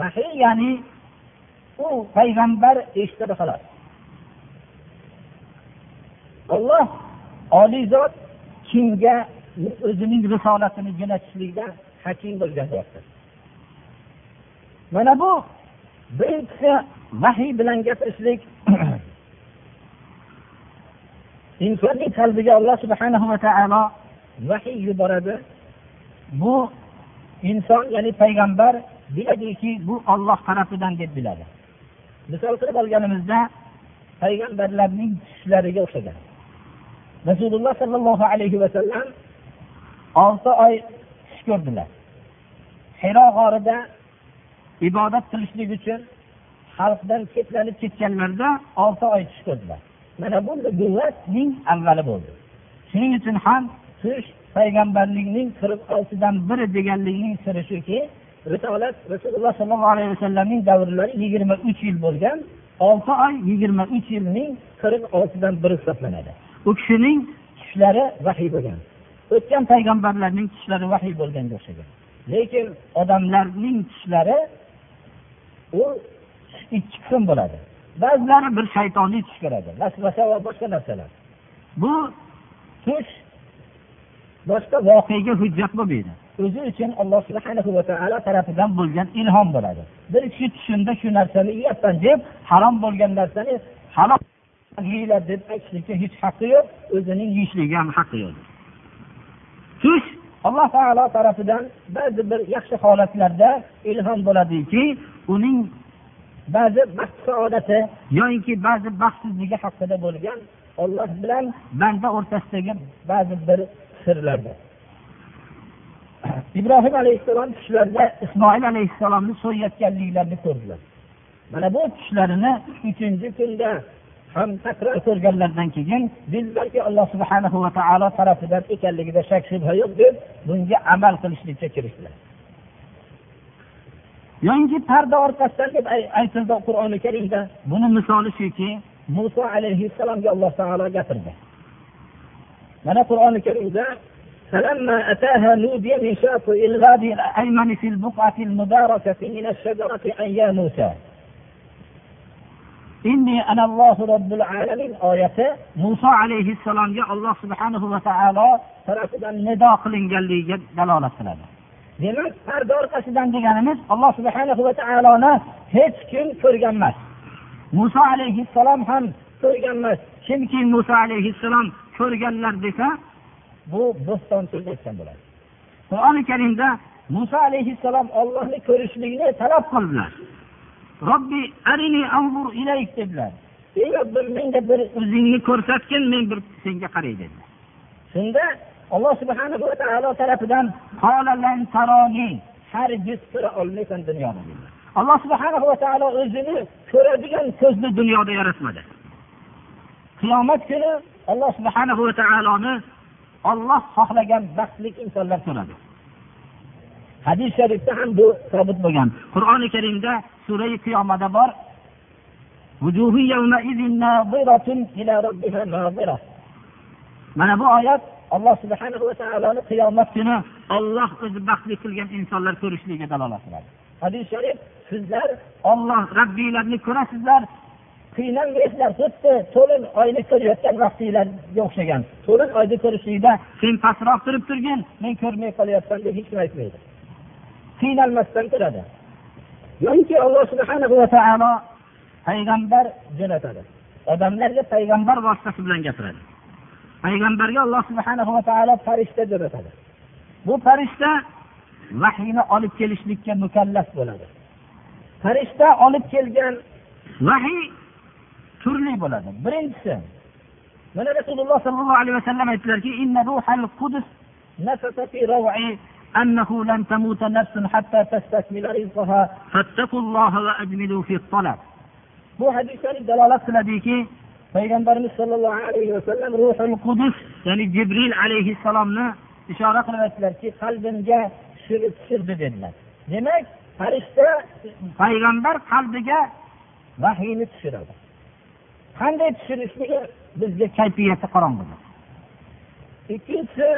Vahiy ya'ni u payg'ambar eshitadi xolos. Olloh oliy zot kimga o'zining risolatini jo'natishlikda hakim bo'lgan deyapti mana bu birinchisi vahiy bilan gapirishlik. Insonning qalbiga alloh subhanahu va taolo vahiy yuboradi. Bu inson ya'ni payg'ambar biladiki bu olloh tarafidan deb biladi. Misol qilib olganimizda payg'ambarlarning tushlariga o'xshagan. Rasululloh sollallohu alayhi vasallam olti oy tush ko'rdilar. Hiro g'orida ibodat qilishlik uchun xalqdan chetlanib ketganlarida olti oy tush ko'rdilar. Mana bu avvali bo'ldi. Shuning uchun ham tush payg'ambarlikning qirq oltidan biri deganlikning siri shuki risolat rasululloh sollallohu alayhi vasallamning davrlari yigirma uch yil bo'lgan olti oy yigirma uch yilning qirq oltidan biri hisoblanadi. U kishining tushlari vahiy bo'lgan. O'tgan payg'ambarlarning tushlari vahiy bo'lganga o'xshagan. Lekin odamlarning tushlari u ikki qism bo'ladi. Ba'zilari bir shaytoniy tush ko'radi. Vasvasa va boshqa narsalar. Bu tush boshqa voqeaga hujjat bo'lmaydi. O'zi uchun alloh subhanahu va taolo tarafidan bo'lgan ilhom bo'ladi. Bir kishi tushunda shu narsani yeyapman deb harom bo'lgan narsani halol yeyglar deb aytishlikka hech haqqi yo'q o'zining yeyishligiga ham haqqi yo'q. Tush alloh taolo tarafidan ba'zi bir yaxshi holatlarda ilhom bo'ladiki uning ba'zi baxt saodati yoinki ba'zi baxtsizligi haqida bo'lgan olloh bilan banda o'rtasidagi ba'zi bir sirlardir ibrohim alayhissalom tushlarida ismoil alayhissalomni so'yayotganliklarini ko'rdilar. Mana bu tushlarini uchinchi kunda ham takror ko'rganlaridan keyin bildilarki alloh subhana va taolo tarafidan ekanligida shak shubha yo'q deb bunga amal qilishlikka kirishdilar. Yoinki parda orqasidan deb aytildi qur'oni karimda. Buni misoli shuki muso alayhissalomga alloh taolo gapirdi. mana qur'oni karimda فلما أتاها نودي من شاطئ الغادي الأيمن في البقعة المباركة من الشجرة أن يا موسى إني أنا الله رب العالمين آية موسى عليه السلام يا الله سبحانه وتعالى tarafidan nido qilinganligiga dalolat qiladi demak parda orqasidan deganimiz alloh subhanahu va taoloni hech kim ko'rgan emas muso alayhissalom ham ko'rgan emas kimki muso alayhissalom ko'rganlar desa bu bo'stonchilik aytgan bo'ladi. Qur'oni karimda muso alayhissalom ollohni ko'rishlikni talab qildilar. Robbi arini anzur ilayk dedilar. Ey robbim menga bir o'zingni ko'rsatgin men bir senga qaray dedilar. Shunda alloh subhanahu va taolo tarafidan hargiz ko'ra olmaysan dunyoda alloh subhanahu va taolo o'zini ko'radigan ko'zni dunyoda yaratmadi. Qiyomat kuni alloh subhanahu va taoloni olloh xohlagan baxtli insonlar ko'radi hadis sharifda ham bu sobit bo'lgan. Qur'oni karimda sura qiyomada bor. Mana bu oyat alloh subhanahu va taoloni qiyomat kuni olloh o'zi baxtli qilgan insonlar ko'rishligiga dalolat qiladi. Hadis sharif sizlar olloh rabbiylarni ko'rasizlar qiynalmaysizlar xuddi to'lin oyni ko'rayotgan vaqtinglarga o'xshagan. To'lin oyni ko'rishlikda sen pastroq turib turgin men ko'rmay qolyapman deb hech kim aytmaydi. Qiynalmasdan turadi. Yoki alloh subhana va taolo payg'ambar jo'natadi. Odamlarga payg'ambar vositasi bilan gapiradi. Payg'ambarga alloh subhana va taolo farishta jo'natadi. Bu farishta vahiyni olib kelishlikka mukallaf bo'ladi. Farishta olib kelgan vahiy turli bo'ladi birinchisi mana rasululloh sollallohu alayhi vasallam aytdilarki أنه لن تموت نفس حتى تستكمل رزقها فاتقوا الله وأجملوا في الطلب bu hadis sharif dalolat qiladiki payg'ambarimiz sollallohu alayhi vasallam ruhul qudus ya'ni jibril alayhissalomni ishora qilib aytdilarki qalbimga tushirdi dedilar demak farishta payg'ambar qalbiga vahiyni tushiradi qanday tushirishligi bizga kayfiyati qorong'udir ikkinchisi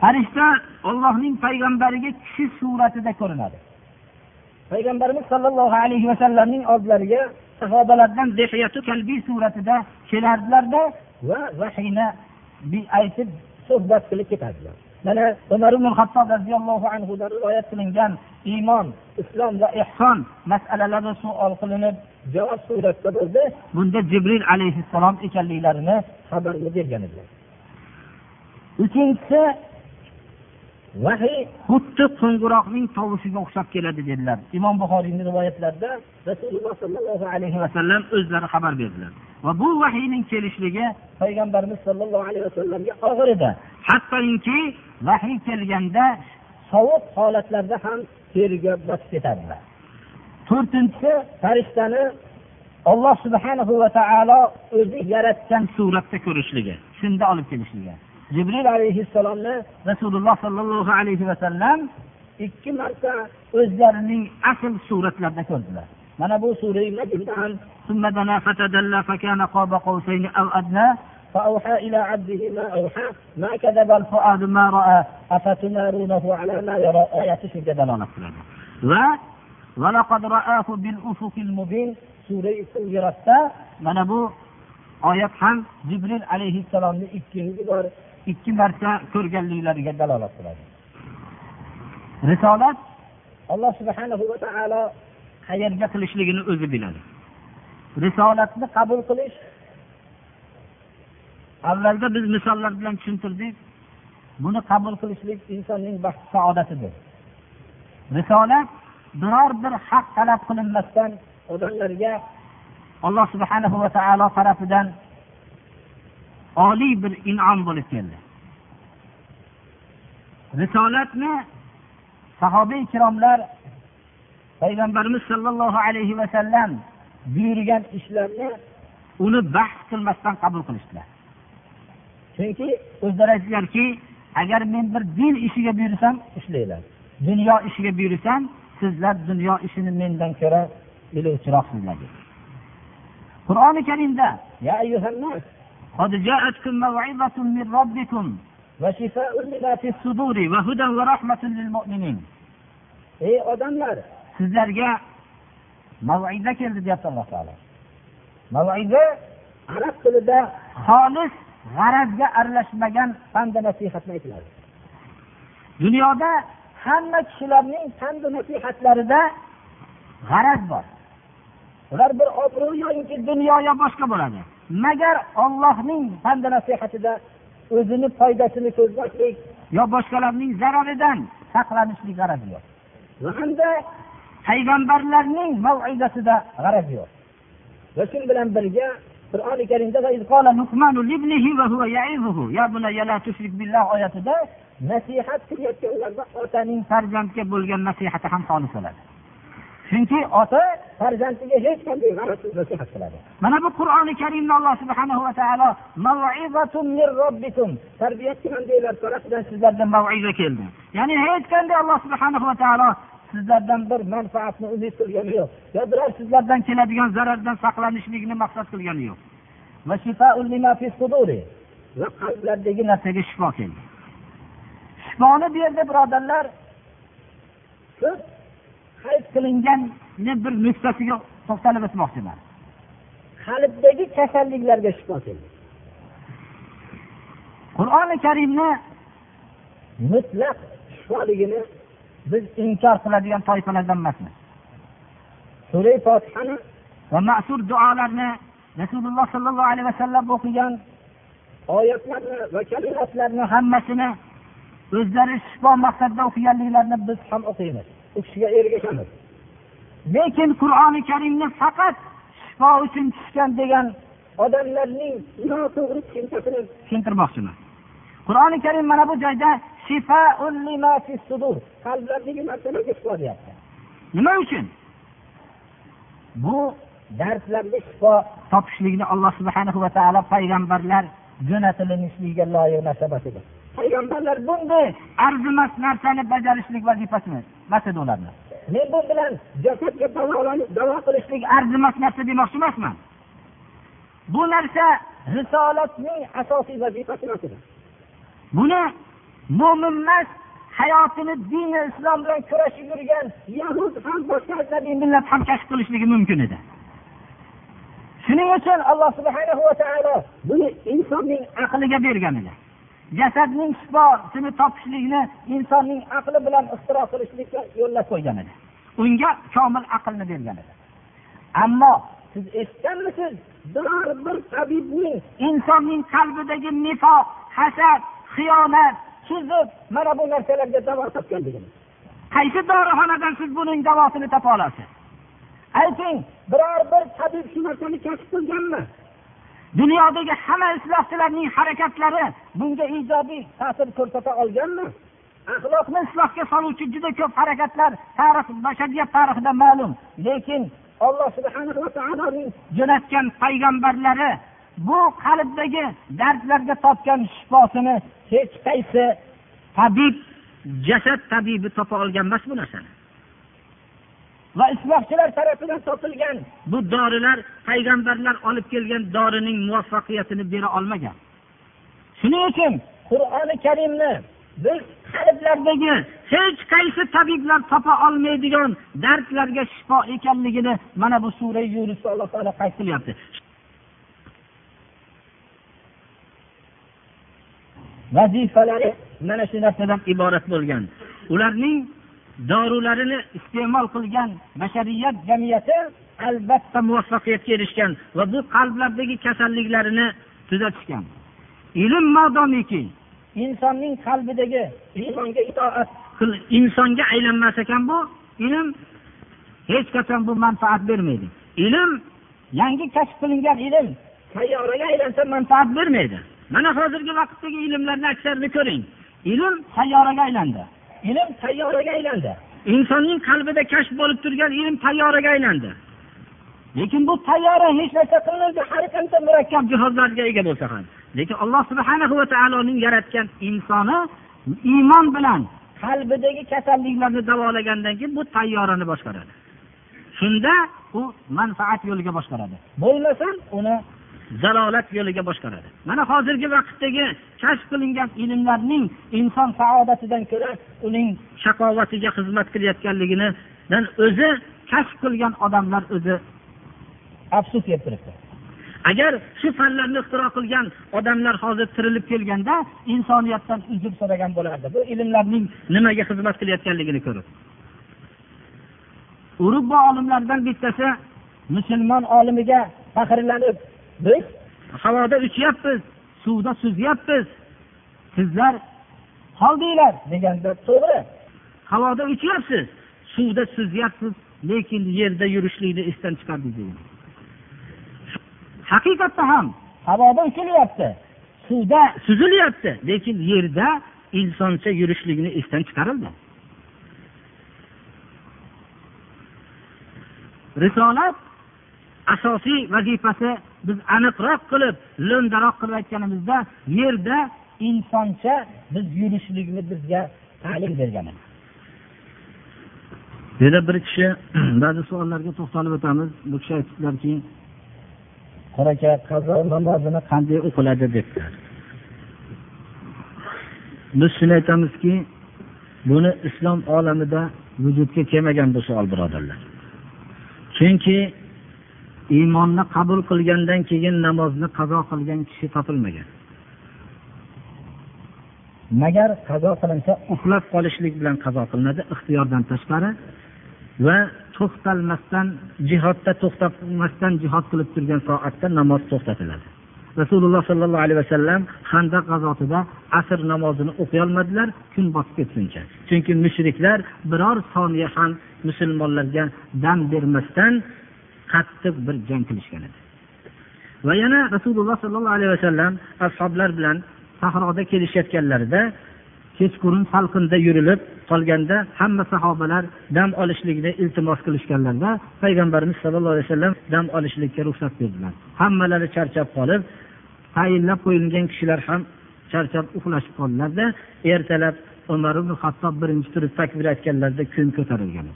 farishta ollohning payg'ambariga kishi suratida ko'rinadi. Payg'ambarimiz sollallohu alayhi vasallamning oldilariga sahobalardan kalbiy suratida kelardilarda va vahiyni aytib suhbat qilib ketadilar. Mana umar ibn hattob roziyallohu anhudan rivoyat qilingan iymon islom va ehson masalalari suol qilinib javob suratda bo'ldi bunda jibril alayhissalom ekanliklarini xabar bergan edilar uchinchisi vahiy xuddi qo'ng'iroqning tovushiga o'xshab keladi dedilar. Imom buxoriyni rivoyatlarida rasululloh sollallohu alayhi vasallam o'zlari xabar berdilar. Va bu vahiyning kelishligi payg'ambarimiz sollallohu alayhi vasallamga og'ir edi. Hattoki vahiy kelganda sovuq holatlarda ham teriga bosib ketadilar. to'rtinchisi farishtani olloh subhanahu va taolo o'zi yaratgan suratda ko'rishligi shunda olib kelishligi jibril alayhissalomni rasululloh sollallohu alayhi vasallam ikki marta o'zlarining asl suratlarida ko'rdilar mana bu surai فأوحى إلى عبده ما أوحى ما كذب الفؤاد ما رأى أفتمارونه على ما يرى آيات دلالة ولقد رآه mana bu oyat ham jibril alayhissalomni ikkinchi bor ikki marta ko'rganliklariga dalolat qiladi. Risolat alloh subhana va taolo qayerga qilishligini o'zi biladi. Risolatni qabul qilish avvalda biz misollar bilan tushuntirdik. Buni qabul qilishlik insonning baxt saodatidir risolat biror bir haq talab qilinmasdan odamlarga alloh subhanahu va taolo tarafidan oliy bir inom bo'lib keldi. Risolatni sahoba ikromlar payg'ambarimiz sollallohu alayhi vasallam buyurgan ishlarni uni bahs qilmasdan qabul qilishdilar. Chunki o'zlari aytdilarki agar men bir din ishiga buyursam ishlanglar dunyo ishiga buyursam sizlar dunyo ishini mendan ko'ra biluvchiroqsizlar qur'oni karimda قد جاءتكم موعظة من ربكم وشفاء لما في الصدور وهدى ورحمة للمؤمنين ey odamlar sizlarga mavida keldi deyapti alloh taolo mavida arab tilida xolis g'arazga aralashmagan panda nasihatni aytiladi dunyoda hamma kishilarning pandi nasihatlarida g'araz bor. Ular bir obro' yoinki dunyo yo boshqa bo'ladi. Magar ollohning pandi nasihatida o'zini foydasini ko'zlashlik yo boshqalarning zararidan saqlanishlik g'arazi yo'q. Va hamda payg'ambarlarning mavizasida g'araz yo'q. Va shu bilan birga qur'oni karimda oyatida nasihat qilayotganlarda otaning farzandga bo'lgan nasihati ham xolis bo'ladi. Chunki ota farzandiga hech qanday g'arazsiz nasihat qiladi. Mana bu qur'oni karimni alloh subhanahu va taolo tarbiyachimandaylar tarafidan sizlarga maviza keldi? Ya'ni hech qanday alloh subhanahu va taolo sizlardan bir manfaatni umid qilgani yo'q. Yo biror sizlardan keladigan zarardan saqlanishlikni maqsad qilgani yo'q. Va qalblardagi narsaga shifo keldi. Shifoni bu yerda birodarlar. Ko'p qayd qilinganni bir nuqtasiga to'xtalib o'tmoqchiman. Qalbdagi kasalliklarga shifo qur'oni karimni mutlaq shifoligini biz inkor qiladigan toifalardan emasmiz. Sura fotihani va ma'sur duolarni rasululloh sollallohu alayhi vasallam o'qigan oyatlarni va kalimatlarni hammasini o'zlari shifo maqsadida o'qiganliklarini biz ham o'qiymiz. U kishiga ergashamiz lekin qur'oni karimni faqat shifo uchun tushgan degan odamlarning noto'g'ri tushunchasini tushuntirmoqchiman. Qur'oni karim mana bu joyda qalblardagi narsalarga shifo deyapti. Nima uchun? Bu dardlarga shifo topishlikni alloh subhanahu va taolo payg'ambarlar jo'natilishligiga loyiq narsa emas edi payg'ambarlar bunday arzimas narsani bajarishlik vazifasi emas. Edi ularni. Men bu bilan jasadga davo qilishlik arzimas narsa demoqchi emasman. Bu narsa risolatning asosiy vazifasi emas edi. Buni mo'min emas hayotini dini islom bilan kurashib yurgan yahud ham boshqa ajnabiy millat ham kashf qilishligi mumkin edi. Shuning uchun alloh subhanahu va taolo buni insonning aqliga bergan edi jasadning shifosini topishlikni insonning aqli bilan ixtiro qilishlikka yo'llab qo'ygan edi. Unga komil aqlni bergan edi. Ammo siz eshitganmisiz biror bir tabibning insonning qalbidagi nifoq hasad xiyonat suzib mana bu narsalarga davo topganligini. Qaysi dorixonadan siz buning davosini topa olasiz? Ayting biror bir tabib shu narsani kashf qilganmi? Dunyodagi hamma islohchilarning harakatlari bunga ijobiy ta'sir ko'rsata olganmi? Axloqni islohga soluvchi juda ko'p harakatlar tarix bashariyat tarixida ma'lum. Lekin alloh subhanahu va taoloning jo'natgan payg'ambarlari bu qalbdagi dardlarga topgan shifosini hech qaysi tabib jasad tabibi topa olgan emas bu narsani. Va islohchilar tarafidan topilgan bu dorilar payg'ambarlar olib kelgan dorining muvaffaqiyatini bera olmagan. Shuning uchun qur'oni karimni biz qalblardagi hech qaysi tabiblar topa olmaydigan dardlarga shifo ekanligini mana bu sura yunusda alloh taolo qayd qilyapti. Vazifalari mana shu narsadan iborat bo'lgan. Ularning dorularini iste'mol qilgan bashariyat jamiyati albatta muvaffaqiyatga erishgan va bu qalblardagi kasalliklarini tuzatishgan. Ilm modomiki insonning qalbidagi insonga itoat insonga aylanmas ekan bu ilm hech qachon bu manfaat bermaydi. Ilm yangi kashf qilingan ilm sayyoraga aylansa manfaat bermaydi. Mana hozirgi vaqtdagi ilmlarni aksarini ko'ring. Ilm sayyoraga aylandi. Ilm tayyoraga aylandi. Insonning qalbida kashf bo'lib turgan ilm tayyoraga aylandi. Lekin bu tayyora hech narsa qilmaydi har qancha murakkab jihozlarga ega bo'lsa ham. Lekin alloh subhana va taoloning yaratgan insoni iymon bilan qalbidagi kasalliklarni davolagandan keyin bu tayyorani boshqaradi. Shunda u manfaat yo'liga boshqaradi. Bo'lmasam uni zalolat yo'liga boshqaradi. Mana hozirgi vaqtdagi kashf qilingan ilmlarning inson saodatidan ko'ra uning shaqovatiga xizmat qilayotganligidan o'zi kashf qilgan odamlar o'zi afsus yeb turibdi agar shu fanlarni ixtiro qilgan odamlar hozir tirilib kelganda insoniyatdan uzr so'ragan bo'lardi. Bu ilmlarning nimaga xizmat qilayotganligini ko'rib. Urubbo olimlardan bittasi musulmon olimiga faxrlanib biz? Havoda uchyapmiz suvda suzyapmiz. Sizlar qoldinglar deganda to'g'ri. Havoda uchyapsiz suvda suzyapsiz lekin yerda yurishlikni esdan chiqardingiz haqiqatda ham havoda uchilyapti suvda suzilyapti lekin yerda insoncha yurishlikni esdan chiqarildi. Risolat asosiy vazifasi biz aniqroq qilib lo'ndaroq qilib aytganimizda yerda insoncha biz yurishlikni bizga ta'lim bergan yana bir kishi ba'zi savollarga to'xtalib o'tamiz. Bu kishi aytibdilarki qora aka qazo namozini qanday o'qiladi? debdilar biz shuni aytamizki buni islom olamida vujudga kelmagan bu savol birodarlar. Chunki iymonni qabul qilgandan keyin namozni qazo qilgan kishi topilmagan. Magar qazo qilinsa uxlab qolishlik bilan qazo qilinadi ixtiyordan tashqari. Va to'xtalmasdan jihodda to'xtamasdan jihod qilib turgan soatda namoz to'xtatiladi. Rasululloh sollallohu alayhi vasallam handaq g'azotida asr namozini o'qiyolmadilar kun botib ketguncha chunki mushriklar biror soniya ham musulmonlarga dam bermasdan qattiq bir jang qilishgan edi. Va yana rasululloh sollallohu alayhi vasallam ashoblar bilan sahroda kelishayotganlarida kechqurun salqinda yurilib qolganda hamma sahobalar dam olishlikni iltimos qilishganlarida payg'ambarimiz sallallohu alayhi vasallam dam olishlikka ruxsat berdilar. Hammalari charchab qolib tayinlab qo'yilgan kishilar ham charchab uxlashib qoldilarda ertalab umar ibn hattob birinchi turib takbir aytganlarida kun ko'tarilgan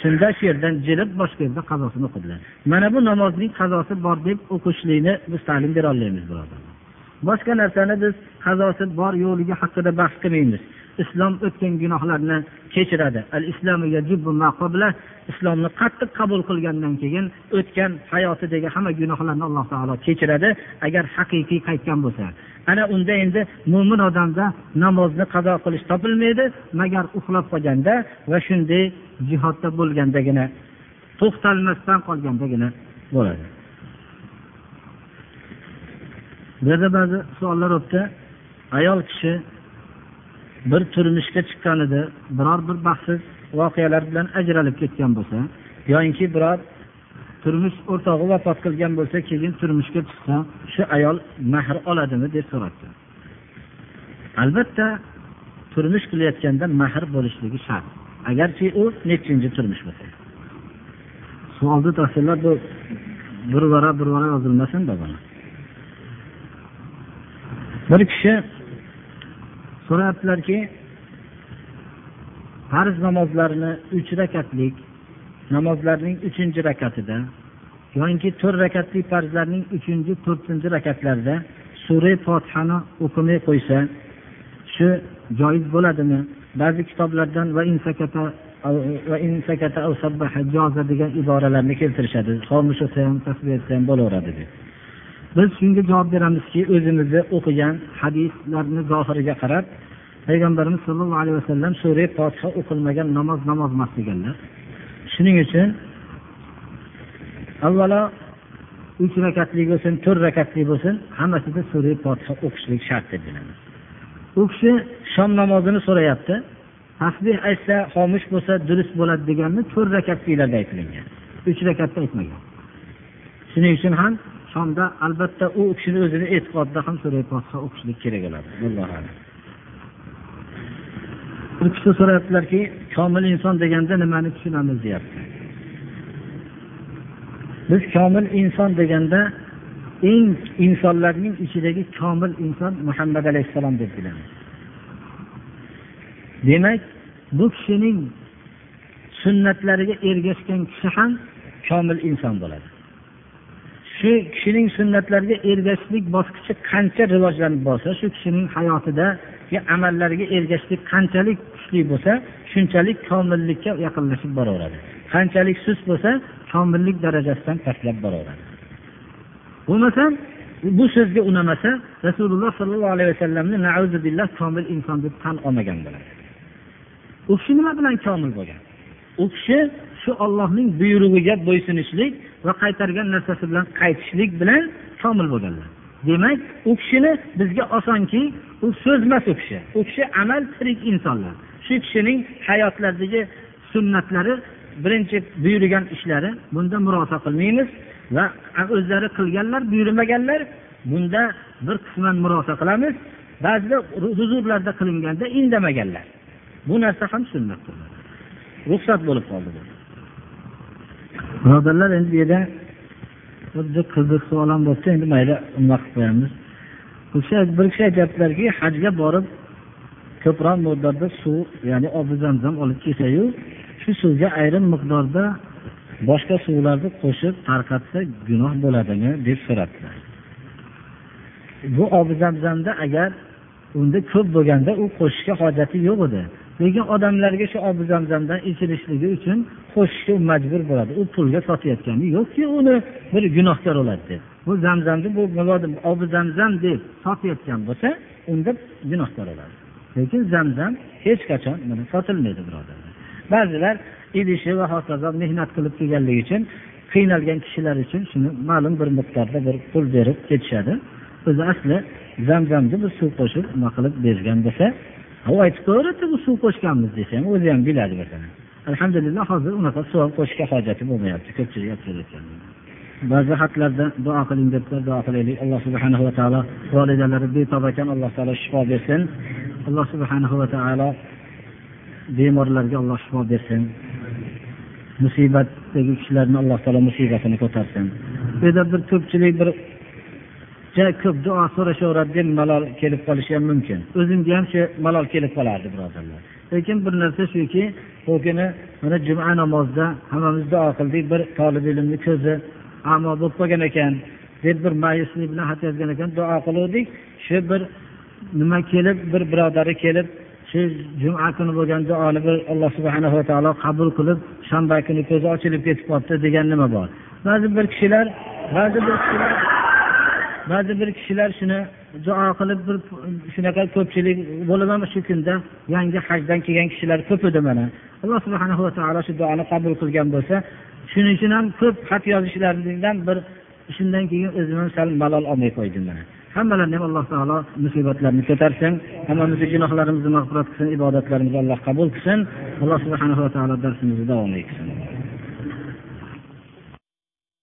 shunda shu yerdan jilib boshqa yerda qazosini o'qidilar. Mana bu namozning qazosi bor deb o'qishlikni biz ta'lim bera olmaymiz birodarlar. Boshqa narsani biz qazosi bor yo'qligi haqida bahs qilmaymiz. Islom o'tgan gunohlarni kechiradi. Al islomni qattiq qabul qilgandan keyin o'tgan hayotidagi hamma gunohlarni alloh taolo kechiradi agar haqiqiy qaytgan bo'lsa. Ana unda endi mo'min odamda namozni qazo qilish topilmaydi magar uxlab qolganda va shunday jihodda bo'lgandagina to'xtalmasdan qolgandagina bo'ladi. Bu yerda ba'zi savollar o'tdi. Ayol kishi bir turmushga chiqqanida biror bir baxtsiz voqealar bilan ajralib ketgan bo'lsa yoyinki biror turmush o'rtog'i vafot qilgan bo'lsa keyin turmushga chiqsa shu ayol mahr oladimi deb so'rabdi. Albatta turmush qilayotganda mahr bo'lishligi shart. Agarchi u nechinchi turmush bo'lsa. Savolni tafsirlab bu bir varaq bir varaq yozilmasin bir kishi so'rayaptilarki farz namozlarni uch rakatlik namozlarning uchinchi rakatida yoinki to'rt rakatli farzlarning uchinchi to'rtinchi rakatlarida sura fotihani o'qimay qo'ysa shu joiz bo'ladimi? Ba'zi kitoblardan va degan iboralarni keltirishadi xomush o'tsa ham tasbih etsa ham bo'laveradi deb biz shunga javob beramizki o'zimizni o'qigan hadislarni zohiriga qarab payg'ambarimiz sollallohu alayhi vasallam sura fotiha o'qilmagan namoz namoz emas deganlar. Shuning uchun avvalo uch rakatli bo'lsin to'rt rakatli bo'lsin hammasida sura fotiha o'qishlik shart deb bilamiz u kishi shom namozini so'rayapti. Tasbeh aytsa xomush bo'lsa durust bo'ladi deganni to'rt rakatlilarda aytilingan uch rakatda aytmagan. Shuning uchun ham insonda albatta u kishini o'zini e'tiqodida ham sura fotiha o'qishlik kerak bo'ladi bir kishi so'rayaptilarki komil inson deganda nimani tushunamiz deyapti. Biz komil inson deganda eng insonlarning ichidagi komil inson muhammad alayhissalom deb bilamiz. Demak bu kishining sunnatlariga ergashgan kishi ham komil inson bo'ladi. Shu kishining sunnatlariga ergashishlik bosqichi qancha rivojlanib borsa shu kishining hayotidagi amallariga ergashishlik qanchalik kuchli bo'lsa shunchalik komillikka yaqinlashib boraveradi. Qanchalik sust bo'lsa komillik darajasidan pastlab boraveradi. Bo'lmasam bu so'zga unamasa rasululloh sollallohu alayhi vasallamni billah komil inson deb tan olmagan bo'ladi. U kishi nima bilan komil bo'lgan? U kishi shu ollohning buyrug'iga bo'ysunishlik va qaytargan narsasi bilan qaytishlik bilan komil bo'lganlar. Demak u kishini bizga osonki u so'zmas u kishi. U kishi amal tirik insonlar. Shu kishining hayotlaridagi sunnatlari birinchi buyurgan ishlari bunda murosa qilmaymiz va o'zlari qilganlar buyurmaganlar bunda bir qisman murosa qilamiz. Ba'zida huzurlarda qilinganda indamaganlar. Bu narsa ham sunnat ruxsat bo'lib qoldi. Birodarlar endi bu yerda xuddi qiziq savol ham bo'lsa endi mayli nima qilib qo'yamiz kishi bir kishi aytyaptilarki hajga borib ko'proq miqdorda suv ya'ni obi zamzam olib kelsayu shu suvga ayrim miqdorda boshqa suvlarni qo'shib tarqatsa gunoh bo'ladimi deb so'rabdilar. Bu obi zamzamda agar unda ko'p bo'lganda u qo'shishga hojati yo'q edi. Lekin odamlarga shu obi zamzamdan ichilishligi uchun qo'shishga majbur bo'ladi. U pulga sotayotgani yo'qki uni bir gunohkor bo'ladi deb. Bu zamzamni bu obi zamzam deb sotayotgan bo'lsa unda gunohkor bo'ladi. Lekin zamzam hech qachon sotilmaydi birodarlar ba'zilar idishi va hokazo mehnat qilib kelganligi uchun qiynalgan kishilar uchun shuni ma'lum bir miqdorda bir pul berib ketishadi. O'zi asli zamzamni bir suv qo'shib nima qilib bergan bo'lsa u aytib ko'rdi bu suv qo'shganmiz desa ham o'zi ham biladi masalan alhamdulillah hozir unaqa suv ham qo'shishga hojati bo'lmayapti ko'pchilik aytayotgan ba'zi xatlarda duo qiling debdilar duo qilaylik. Alloh subhanahu va taolo volidalari betob ekan alloh taolo shifo bersin. Alloh subhanahu va taolo bemorlarga alloh shifo bersin. Musibatdagi kishilarni alloh taolo musibatini ko'tarsin. Bu yerda bir ko'pchilik bir juda ko'p duo so'rashaveradi deb malol kelib qolishi ham mumkin. O'zimga ham shu malol kelib qolardi birodarlar. Lekin bir narsa shuki bu kuni mana juma namozida hammamiz duo qildik bir tolib ilmni ko'zi amo bo'lib qolgan ekan deb bir ma'yuslik bilan xat yozgan ekan duo qiluvdik. Shu bir nima kelib bir birodari kelib shu juma kuni bo'lgan duoni bir alloh subhanava taolo qabul qilib shanba kuni ko'zi ochilib ketib qolibdi degan nima bor? Ba'zi bir kishilar ba'zi bir kishilar ba'zi bir kishilar shuni duo qilib bir shunaqa ko'pchilik bo'ladimi shu kunda? Yangi hajdan kelgan kishilar ko'p edi mana. Alloh subhanahu va taolo shu duoni qabul qilgan bo'lsa shuning uchun ham ko'p xat yozishlaringdan bir shundan keyin o'zim ham sal malol olmay qo'ydim mana. Hammalarni ham alloh taolo musibatlarni ko'tarsin. Hammamizni gunohlarimizni mag'firat qilsin ibodatlarimizni alloh qabul qilsin. Alloh subhanahu va taolo darsimizni davom etsin